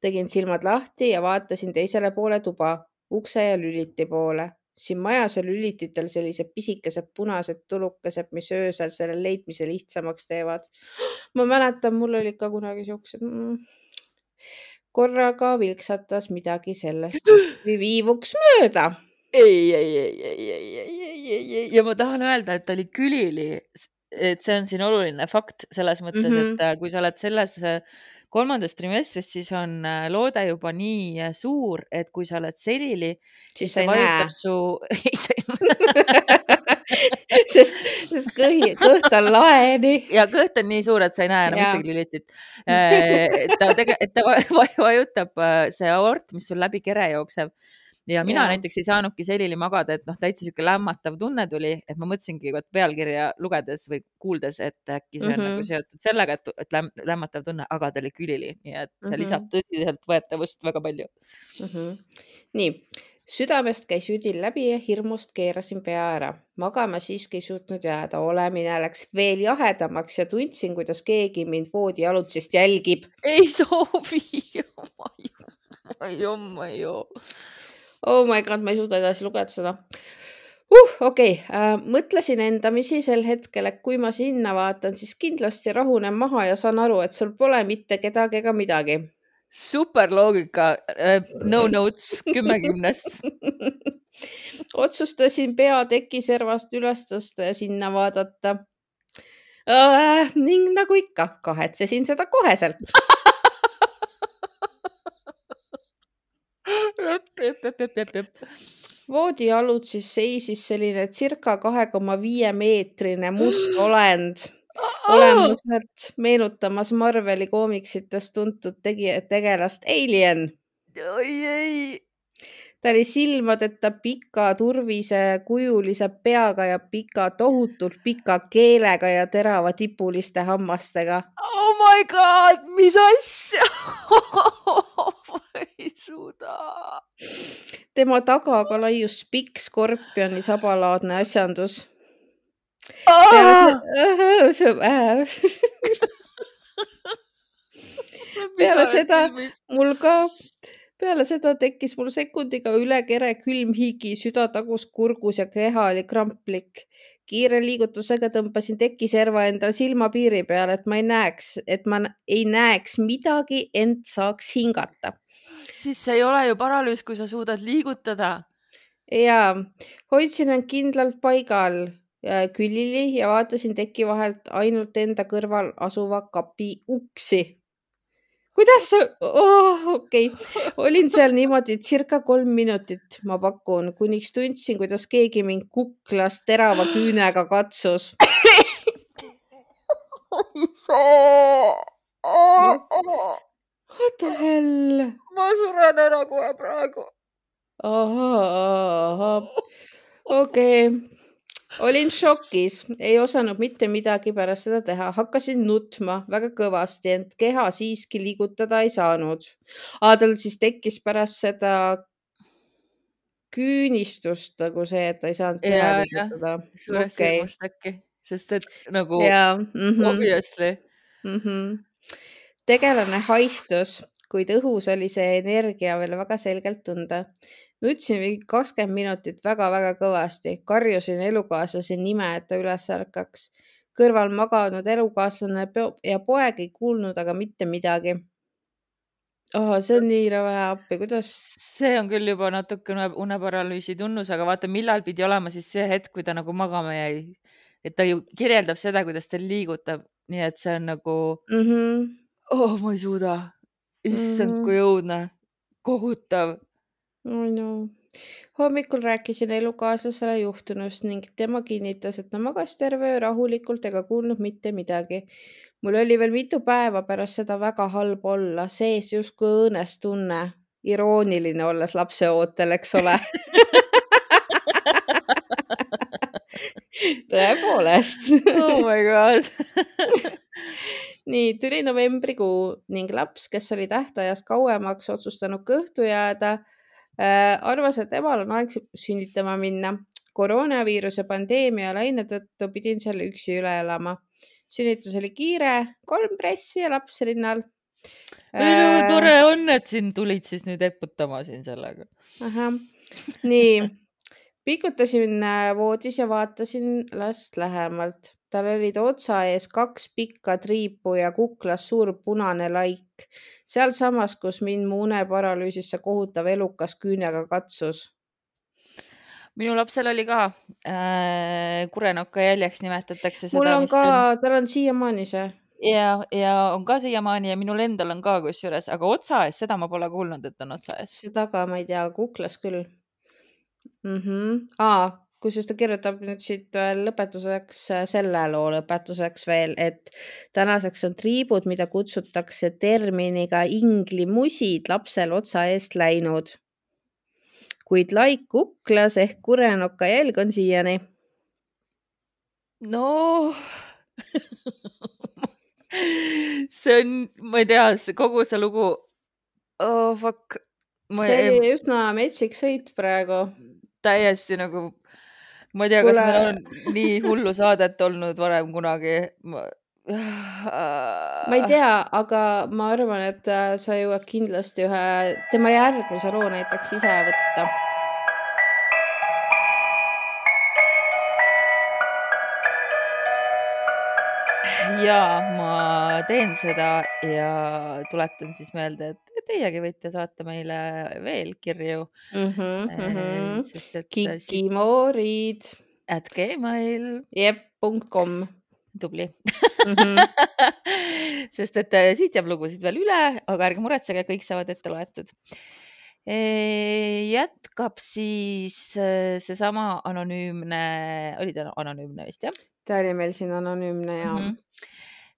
tegin silmad lahti ja vaatasin teisele poole tuba, ukse ja lüliti poole. Siin majas on lülititel sellised pisikesed punased tulukesed, mis öösel selle leidmise lihtsamaks teevad. ma mäletan, mul oli ka kunagi siuksed mm korraga vilksatas midagi sellest [laughs] viivuks mööda ei, ei, ei, ei, ei, ei, ei, ei, ei ja ma tahan öelda, et oli külili, et see on siin oluline fakt selles mõttes mm, -hmm. et äh, kui sa oled selles kolmandas trimestris, siis on äh, loode juba nii suur, et kui sa oled selili, siis ta vajutab su [laughs] [laughs] sest, sest kõhi, kõht on laeni. ja kõht on nii suur, et sa ei näe enam ühtegi lülitit. ta tege-, et ta [laughs] vajutab see aort, mis sul läbi kere jookseb ja mina ja. näiteks ei saanudki selili magada, et noh, täitsa sihuke lämmatav tunne tuli, et ma mõtlesingi vot pealkirja lugedes või kuuldes, et äkki see on mm -hmm. nagu mhm. seotud sellega, et, et lämm, lämmatav tunne, aga ta oli külili, nii et see mm -hmm. lisab tõsiseltvõetavust väga palju mm. -hmm. nii, südamest käis üdil läbi ja hirmust keerasin pea ära. magama siiski ei suutnud jääda, olemine läks veel jahedamaks ja tundsin, kuidas keegi mind voodi alutsest jälgib. ei soovi, oh my god, oh my god ma ei suuda edasi lugeda seda uh,. okei okay. äh,, mõtlesin endamisi sel hetkel, et kui ma sinna vaatan, siis kindlasti rahunen maha ja saan aru, et seal pole mitte kedagi ega midagi. super loogika uh,, no notes kümme kümnest [laughs] otsustasin pea tekiservast üles tõsta ja sinna vaadata uh,. ning nagu ikka, kahetsesin seda koheselt [laughs] voodialud siis seisis selline circa kahe koma viie meetrine must [gasps] olend, olemuselt meenutamas Marveli koomiksites tuntud tegija, tegelast Alien. oi ei ta oli silmadeta pika turvise kujulise peaga ja pika, tohutult pika keelega ja teravadipuliste hammastega. Oh my god, mis asja [laughs] [laughs] ei suuda. tema taga aga laius pikk skorpioni sabalaadne asjandus. [laughs] peale seda mul ka peale seda tekkis mul sekundiga üle kere külm higi, süda tagus kurgus ja keha oli kramplik. kiire liigutusega tõmbasin tekiserva enda silmapiiri peale, et ma ei näeks, et ma ei näeks midagi, ent saaks hingata. Siis see ei ole ju paralüüs, kui sa suudad liigutada. ja, hoidsin end kindlalt paigal külili ja vaatasin teki vahelt ainult enda kõrval asuva kapi uksi kuidas sa oh,, okei okay., olin seal niimoodi circa kolm minutit, ma pakun, kuniks tundsin, kuidas keegi mind kuklas terava küünega katsus. [laughs] What the hell? ma suren ära kohe praegu. [laughs] okei okay olin šokis, ei osanud mitte midagi pärast seda teha, hakkasin nutma väga kõvasti, ent keha siiski liigutada ei saanud. tal siis tekkis pärast seda küünistust nagu see, et ta ei saanud keha ja, liigutada. suurest Okei. hirmust äkki, sest et nagu ja mm -hmm. obviously. mm. -hmm. Tegelane haihtus, kuid õhus oli see energia veel väga selgelt tunda. nutsin mingi kakskümmend minutit väga-väga kõvasti, karjusin elukaaslase nime, et ta üles ärkaks. kõrval maganud elukaaslane ja poeg ei kuulnud aga mitte midagi oh,. see on nii rõve appi, kuidas, see on küll juba natukene uneparalüüsi tunnus, aga vaata, millal pidi olema siis see hetk, kui ta nagu magama jäi. et ta ju kirjeldab seda, kuidas ta liigutab, nii et see on nagu, mm. -hmm. oh, ma ei suuda. issand mm. -hmm. kui õudne, kohutav. I know. hommikul rääkisin elukaaslasele juhtunust ning tema kinnitas, et ta magas terve öö rahulikult ega kuulnud mitte midagi. mul oli veel mitu päeva pärast seda väga halb olla, sees justkui õõnes tunne, irooniline olles lapseootel, eks ole. [laughs] tõepoolest. oh my god. [laughs] nii tuli novembrikuu ning laps, kes oli tähtajast kauemaks otsustanud kõhtu jääda äh,, arvas, et temal on aeg sünnitama minna. koroonaviiruse pandeemia laine tõttu pidin selle üksi üle elama. sünnitus oli kiire, kolm pressi ja laps rinnal. ei no tore on, et siin tulid siis nüüd eputama siin sellega. ahah, nii, pikutasin äh, voodis ja vaatasin last lähemalt. Tal olid otsa ees kaks pikka triipu ja kuklas suur punane laik. sealsamas, kus mind mu uneparalüüsis see kohutav elukas küünega katsus. minu lapsel oli ka äh, kurenokka jäljeks nimetatakse seda. mul on ka, tal on siiamaani see. ja, ja on ka siiamaani ja minul endal on ka kusjuures, aga otsa ees, seda ma pole kuulnud, et on otsa ees. seda ka ma ei tea, kuklas küll mm. -hmm. aa, kusjuures ta kirjutab nüüd siit veel lõpetuseks, selle loo lõpetuseks veel, et tänaseks on triibud, mida kutsutakse terminiga inglimusid, lapsel otsa eest läinud. kuid laik kuklas ehk kurenoka jälg on siiani. no see on, ma ei tea, kogu see lugu oh,. Fuck. see ei, oli üsna metsik sõit praegu. täiesti nagu, ma ei tea, kas Kuule- meil on nii hullu saadet olnud varem kunagi. ma ma ei tea, aga ma arvan, et äh, sa jõuad kindlasti ühe tema järgmise loo näiteks ise võtta. ja ma teen seda ja tuletan siis meelde, et teiegi võite saata meile veel kirju, Mhm, sest et kikimoorid, at Gmail, jep, punkt kom. tubli Mhm. [laughs] sest et äh, siit jääb lugusid veel üle, aga ärge muretsege, kõik saavad ette loetud. jätkab siis äh, seesama anonüümne, oli ta anonüümne vist jah ta oli meil siin anonüümne ja mm? -hmm.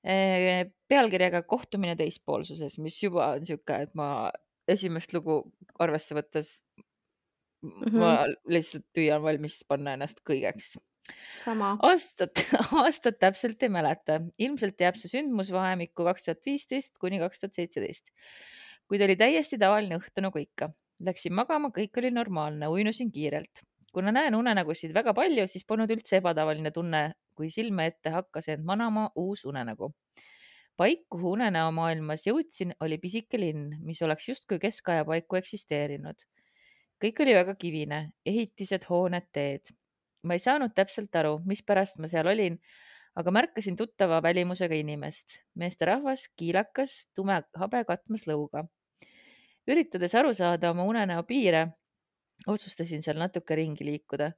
Pealkirjaga Kohtumine teispoolsuses, mis juba on sihuke, et ma esimest lugu arvesse võttes mm. -hmm. ma lihtsalt püüan valmis panna ennast kõigeks. sama. aastat, [laughs] aastat täpselt ei mäleta, ilmselt jääb see sündmus vahemikku kaks tuhat viisteist kuni kaks tuhat seitseteist. kuid oli täiesti tavaline õhtu nagu ikka. Läksin magama, kõik oli normaalne, uinusin kiirelt. kuna näen unenägusid väga palju, siis polnud üldse ebatavaline tunne, kui silme ette hakkas end manama uus unenägu. paik, kuhu unenäo maailmas jõudsin, oli pisike linn, mis oleks justkui keskaja paiku eksisteerinud. kõik oli väga kivine, ehitised, hooned, teed ma ei saanud täpselt aru, mispärast ma seal olin, aga märkasin tuttava välimusega inimest, meesterahvas, kiilakas, tume habe katmas lõuga. üritades aru saada oma unenäo piire, otsustasin seal natuke ringi liikuda.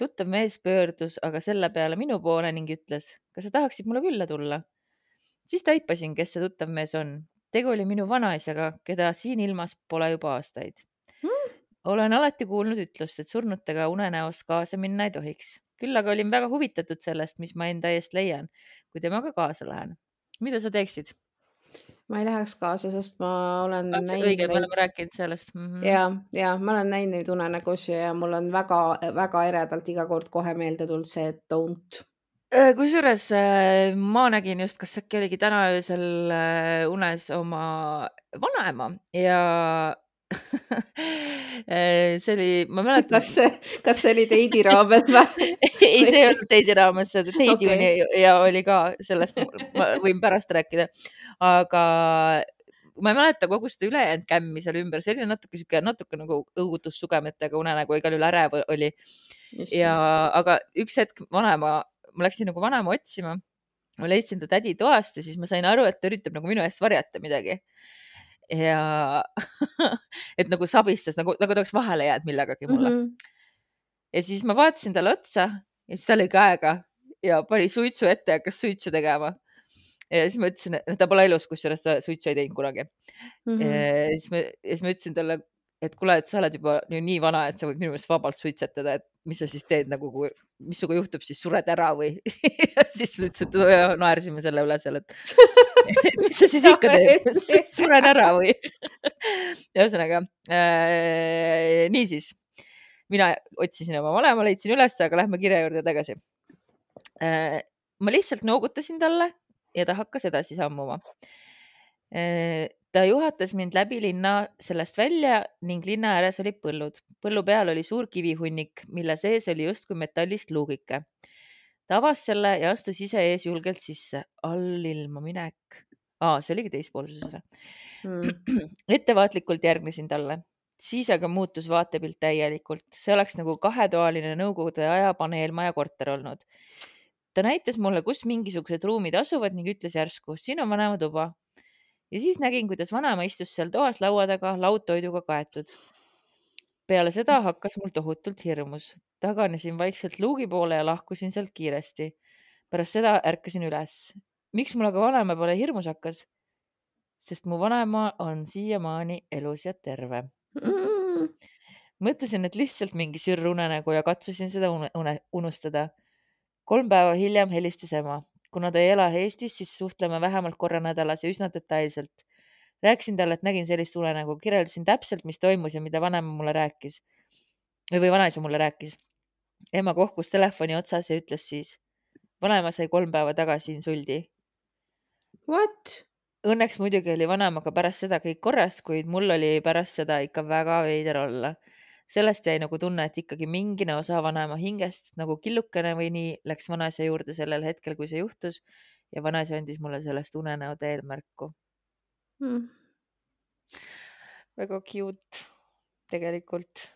Tuttav mees pöördus aga selle peale minu poole ning ütles, kas sa tahaksid mulle külla tulla? siis taipasin, kes see tuttav mees on. tegu oli minu vanaisaga, keda siin ilmas pole juba aastaid olen alati kuulnud ütlust, et surnutega unenäos kaasa minna ei tohiks. küll aga olin väga huvitatud sellest, mis ma enda eest leian, kui temaga kaasa lähen. mida sa teeksid? Ma ei läheks kaasa, sest ma olen õige, näinud me oleme neid rääkinud sellest mm. -hmm. ja, ja ma olen näinud neid unenägusid ja mul on väga-väga eredalt iga kord kohe meelde tulnud see, don't. Kusjuures äh, ma nägin just, kas äkki oligi täna öösel äh, unes oma vanaema ja see oli, ma mäletan. kas see, kas see oli teidi raames või [laughs] ei, see ei olnud teidi raames, teidi okay. oli ja oli ka sellest, ma võin pärast rääkida, aga ma ei mäleta kogu seda ülejäänud kämmi seal ümber, see oli natuke sihuke, natuke nagu õudutussugemetega unenägu, igal juhul ärev oli. ja, aga üks hetk vanaema, ma läksin nagu vanaema otsima, ma leidsin ta tädi toast ja siis ma sain aru, et ta üritab nagu minu eest varjata midagi ja [laughs] et nagu sabistas nagu, nagu ta oleks vahele jäänud millegagi mulle mm. -hmm. ja siis ma vaatasin talle otsa ja siis ta lõi käega ja pani suitsu ette ja hakkas suitsu tegema. ja siis ma ütlesin, et ta pole elus, kusjuures ta suitsu ei teinud kunagi mm. -hmm. ja siis ma, ja siis ma ütlesin talle, et kuule, et sa oled juba nii vana, et sa võid minu meelest vabalt suitsetada, et mis sa siis teed nagu, mis sinuga juhtub, siis sured ära või [laughs] siis ma ütlesin, et naersime selle üle seal, et [laughs] mis sa siis ikka teed, [laughs] suren ära või? Ühesõnaga äh, niisiis, mina otsisin oma vanema, leidsin üles, aga lähme kirja juurde tagasi. Äh,. ma lihtsalt noogutasin talle ja ta hakkas edasi sammuma. Äh, ta juhatas mind läbi linna sellest välja ning linna ääres olid põllud. põllu peal oli suur kivihunnik, mille sees oli justkui metallist luugike. ta avas selle ja astus ise ees julgelt sisse. allilma minek. aa, see oligi teispoolsuses või mm. [clears throat] ettevaatlikult järgnesin talle, siis aga muutus vaatepilt täielikult. see oleks nagu kahetoaline nõukogude aja paneelmaja korter olnud. ta näitas mulle, kus mingisugused ruumid asuvad ning ütles järsku, siin on vanema tuba ja siis nägin, kuidas vanaema istus seal toas laua taga, laud toiduga kaetud. peale seda hakkas mul tohutult hirmus, taganesin vaikselt luugi poole ja lahkusin sealt kiiresti. pärast seda ärkasin üles. miks mul aga vanaema peale hirmus hakkas? sest mu vanaema on siiamaani elus ja terve mm.. [laughs] mõtlesin, et lihtsalt mingi sürrunenägu ja katsusin seda une, une, unustada. kolm päeva hiljem helistas ema kuna ta ei ela Eestis, siis suhtleme vähemalt korra nädalas ja üsna detailselt. rääkisin talle, et nägin sellist unenägu, kirjeldasin täpselt, mis toimus ja mida vanem mulle rääkis või vanaisa mulle rääkis. ema kohkus telefoni otsas ja ütles siis, vanaema sai kolm päeva tagasi insuldi. What? Õnneks muidugi oli vanemaga pärast seda kõik korras, kuid mul oli pärast seda ikka väga veider olla sellest jäi nagu tunne, et ikkagi mingine osa vanaema hingest nagu killukene või nii läks vanaisa juurde sellel hetkel, kui see juhtus ja vanaisa andis mulle sellest unenäo teel märku hmm.. väga cute tegelikult.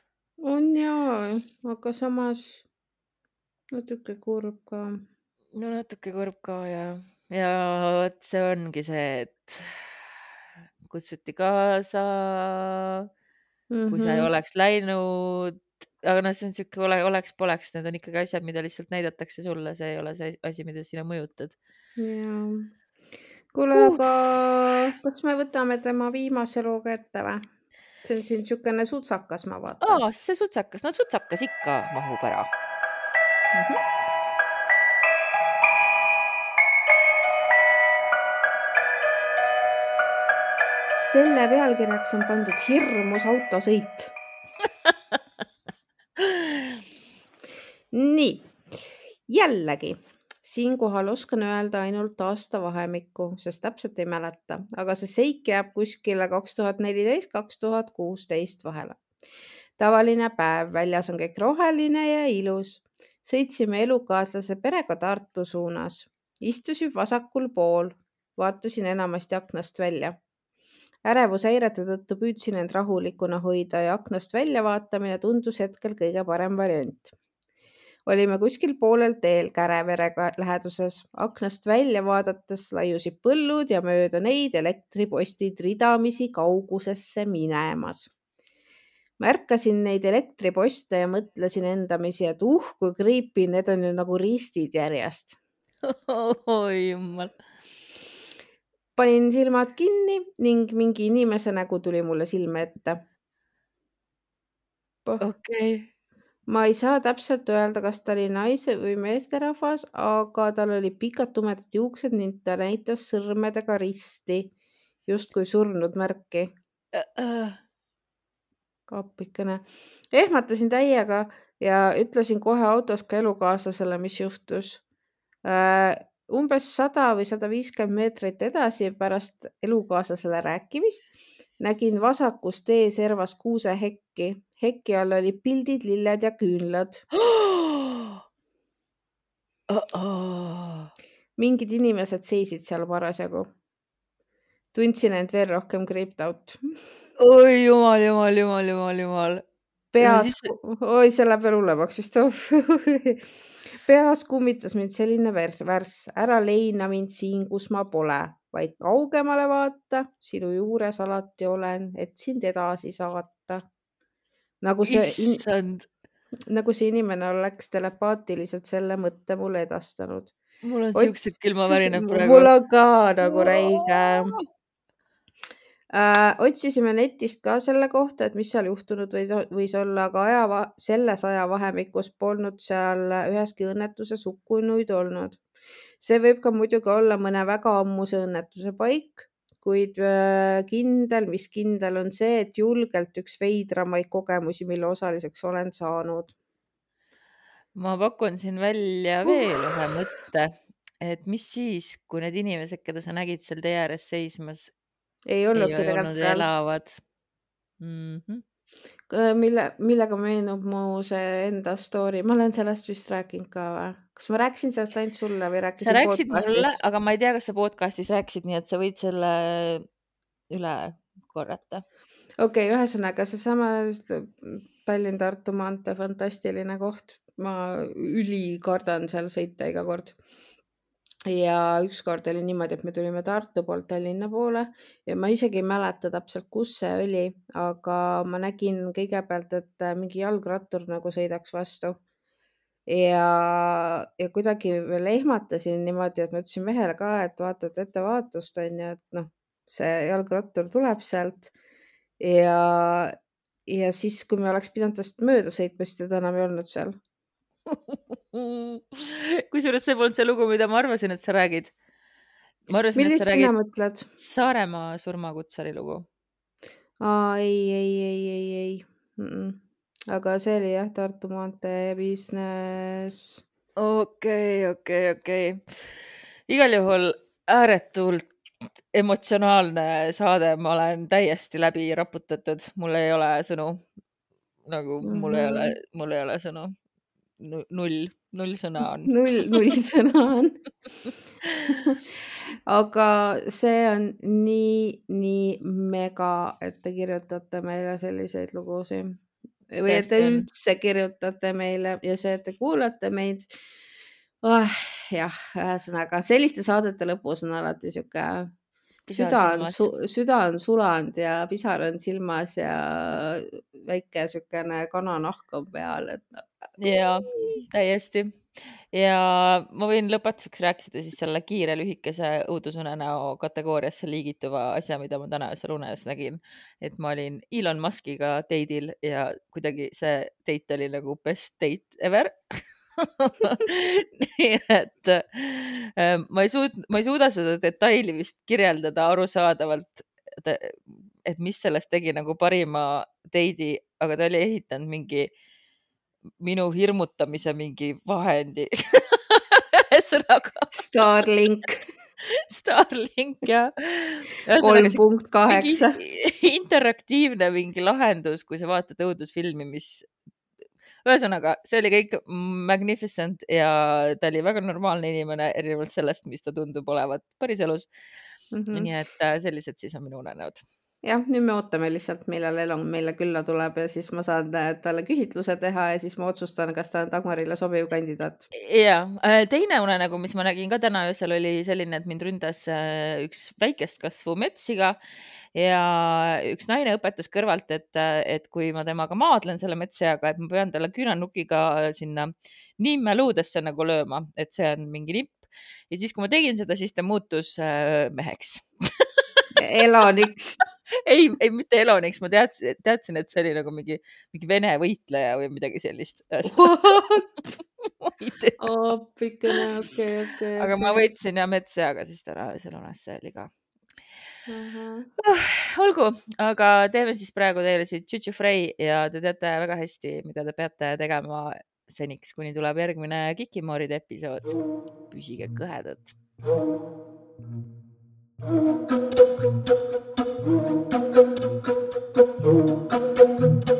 on jaa, aga samas natuke kurb ka. no natuke kurb ka ja, ja vot see ongi see, et kutsuti kaasa -hmm. kui sa ei mhm. oleks läinud, aga noh, see on sihuke ole, oleks-poleks, need on ikkagi asjad, mida lihtsalt näidatakse sulle, see ei ole see asi, mida sina mõjutad. jaa. kuule uh., aga kas me võtame tema viimase looga ette või? see on siin niisugune sutsakas, ma vaatan. aa, see sutsakas, no sutsakas ikka mahub ära mm. -hmm. Selle pealkirjaks on pandud hirmus autosõit [laughs] nii, jällegi siinkohal oskan öelda ainult aastavahemikku, sest täpselt ei mäleta, aga see seik jääb kuskile kaks tuhat neliteist, kaks tuhat kuusteist vahele. tavaline päev, väljas on kõik roheline ja ilus. sõitsime elukaaslase perega Tartu suunas, istusin vasakul pool, vaatasin enamasti aknast välja ärevushäirete tõttu püüdsin end rahulikuna hoida ja aknast väljavaatamine tundus hetkel kõige parem variant. olime kuskil poolel teel Kärevere läheduses, aknast välja vaadates laiusid põllud ja mööda neid elektripostid ridamisi kaugusesse minemas. märkasin neid elektriposte ja mõtlesin endamisi, et uh kui creepy, need on ju nagu ristid järjest. [laughs] oi jumal panin silmad kinni ning mingi inimese nägu tuli mulle silme ette. okei okay. ma ei saa täpselt öelda, kas ta oli naise või meesterahvas, aga tal olid pikad tumedad juuksed ning ta näitas sõrmedega risti justkui surnud märki. Äh, appikene. ehmatasin täiega ja ütlesin kohe autos ka elukaaslasele, mis juhtus. Umbes sada või sada viiskümmend meetrit edasi pärast elukaaslasele rääkimist nägin vasakus tee servas kuusehekki. heki all olid pildid, lilled ja küünlad. [gasps] mingid inimesed seisid seal parasjagu. tundsin end veel rohkem creeped out. oi jumal, jumal, jumal, jumal, jumal. peas oi, see läheb veel hullemaks vist [laughs] peas kummitas mind selline värss, värss, ära leina mind siin, kus ma pole, vaid kaugemale vaata, sinu juures alati olen, et sind edasi saata. nagu see, issand, nagu see inimene oleks telepaatiliselt selle mõtte mulle edastanud. mul on siuksed külmavärinad [laughs] praegu mul. on ka nagu räige äh,. otsisime netist ka selle kohta, et mis seal juhtunud võis, võis olla, aga aja, selles ajavahemikus polnud seal üheski õnnetuses hukkunuid olnud. see võib ka muidugi olla mõne väga ammuse õnnetuse paik, kuid äh, kindel, mis kindel on see, et julgelt üks veidramaid kogemusi, mille osaliseks olen saanud. ma pakun siin välja Uh. veel ühe mõtte, et mis siis, kui need inimesed, keda sa nägid seal tee ääres seismas, ei olnudki tegelikult seal. elavad mm. -hmm. mille, millega meenub mu see enda story, ma olen sellest vist rääkinud ka või? kas ma rääkisin sellest ainult sulle või rääkisin sa rääkisid mulle podcastis?, aga ma ei tea, kas sa podcast'is rääkisid, nii et sa võid selle üle korrata. okei okay,, ühesõnaga seesama Tallinn-Tartu maantee fantastiline koht, ma ülikardan seal sõita iga kord. Ja ükskord oli niimoodi, et me tulime Tartu poolt Tallinna poole ja ma isegi ei mäleta täpselt, kus see oli, aga ma nägin kõigepealt, et mingi jalgrattur nagu sõidaks vastu ja, ja kuidagi veel ehmatasin niimoodi, et ma ütlesin mehele ka, et vaata, et ettevaatust on ju, et noh, see jalgrattur tuleb sealt ja, ja siis, kui me oleks pidanud tast mööda sõitma, siis teda enam ei olnud seal. [laughs] kusjuures see polnud see lugu, mida ma arvasin, et sa räägid. ma arvasin, et sa räägid mõtled? Saaremaa surmakutsari lugu. aa, ei, ei, ei, ei, ei mm. -mm. aga see oli jah, Tartu maantee business. okei, okei, okei. igal juhul ääretult emotsionaalne saade, ma olen täiesti läbi raputatud, mul ei ole sõnu. nagu mul ei ole, mul ei ole sõnu. null, null sõna on. [laughs] null, null sõna on. aga see on nii, nii mega, et te kirjutate meile selliseid lugusid või et te üldse kirjutate meile ja see, et te kuulate meid oh,. jah, ühesõnaga selliste saadete lõpus on alati sihuke süda on, süda on sulanud ja pisar on silmas ja väike siukene kananahk on peal, et noh, ja täiesti. Ja ma võin lõpetuseks rääkida siis selle kiire lühikese õudusunenäo kategooriasse liigituva asja, mida ma täna öösel unes nägin. et ma olin Elon Muskiga date'il ja kuidagi see date oli nagu best date ever. [laughs] Nii et äh, ma ei suut-, ma ei suuda seda detaili vist kirjeldada arusaadavalt, et mis sellest tegi nagu parima date'i, aga ta oli ehitanud mingi minu hirmutamise mingi vahendi [laughs] ühesõnaga Starlink Starlink ja kolm punkt kaheksa. interaktiivne mingi lahendus, kui sa vaatad õudusfilmi, mis ühesõnaga, see oli kõik magnificent ja ta oli väga normaalne inimene, erinevalt sellest, mis ta tundub olevat päriselus mm. -hmm. nii et äh, sellised siis on minu unenäod. jah, nüüd me ootame lihtsalt, millal Elon meile külla tuleb ja siis ma saan äh, talle küsitluse teha ja siis ma otsustan, kas ta on Dagmarile sobiv kandidaat. ja teine unenägu, mis ma nägin ka täna öösel, oli selline, et mind ründas äh, üks väikest kasvu metssiga ja üks naine õpetas kõrvalt, et, et kui ma temaga maadlen selle metsseaga, et ma pean talle küünarnukiga sinna nimmeluudesse nagu lööma, et see on mingi nipp. ja siis, kui ma tegin seda, siis ta muutus äh, meheks. Eloniks. [laughs] ei, ei mitte Eloniks, ma teadsin, teadsin, et see oli nagu mingi, mingi vene võitleja või midagi sellist. [laughs] appikene, okei, okei. aga ma võitsin ja metsseaga siis täna öösel unes, see oli ka oh, olgu, aga teeme siis praegu teile siit Chuchu Frey ja te teate väga hästi, mida te peate tegema seniks, kuni tuleb järgmine Kikimooride episood. püsige kõhedad. Thank you.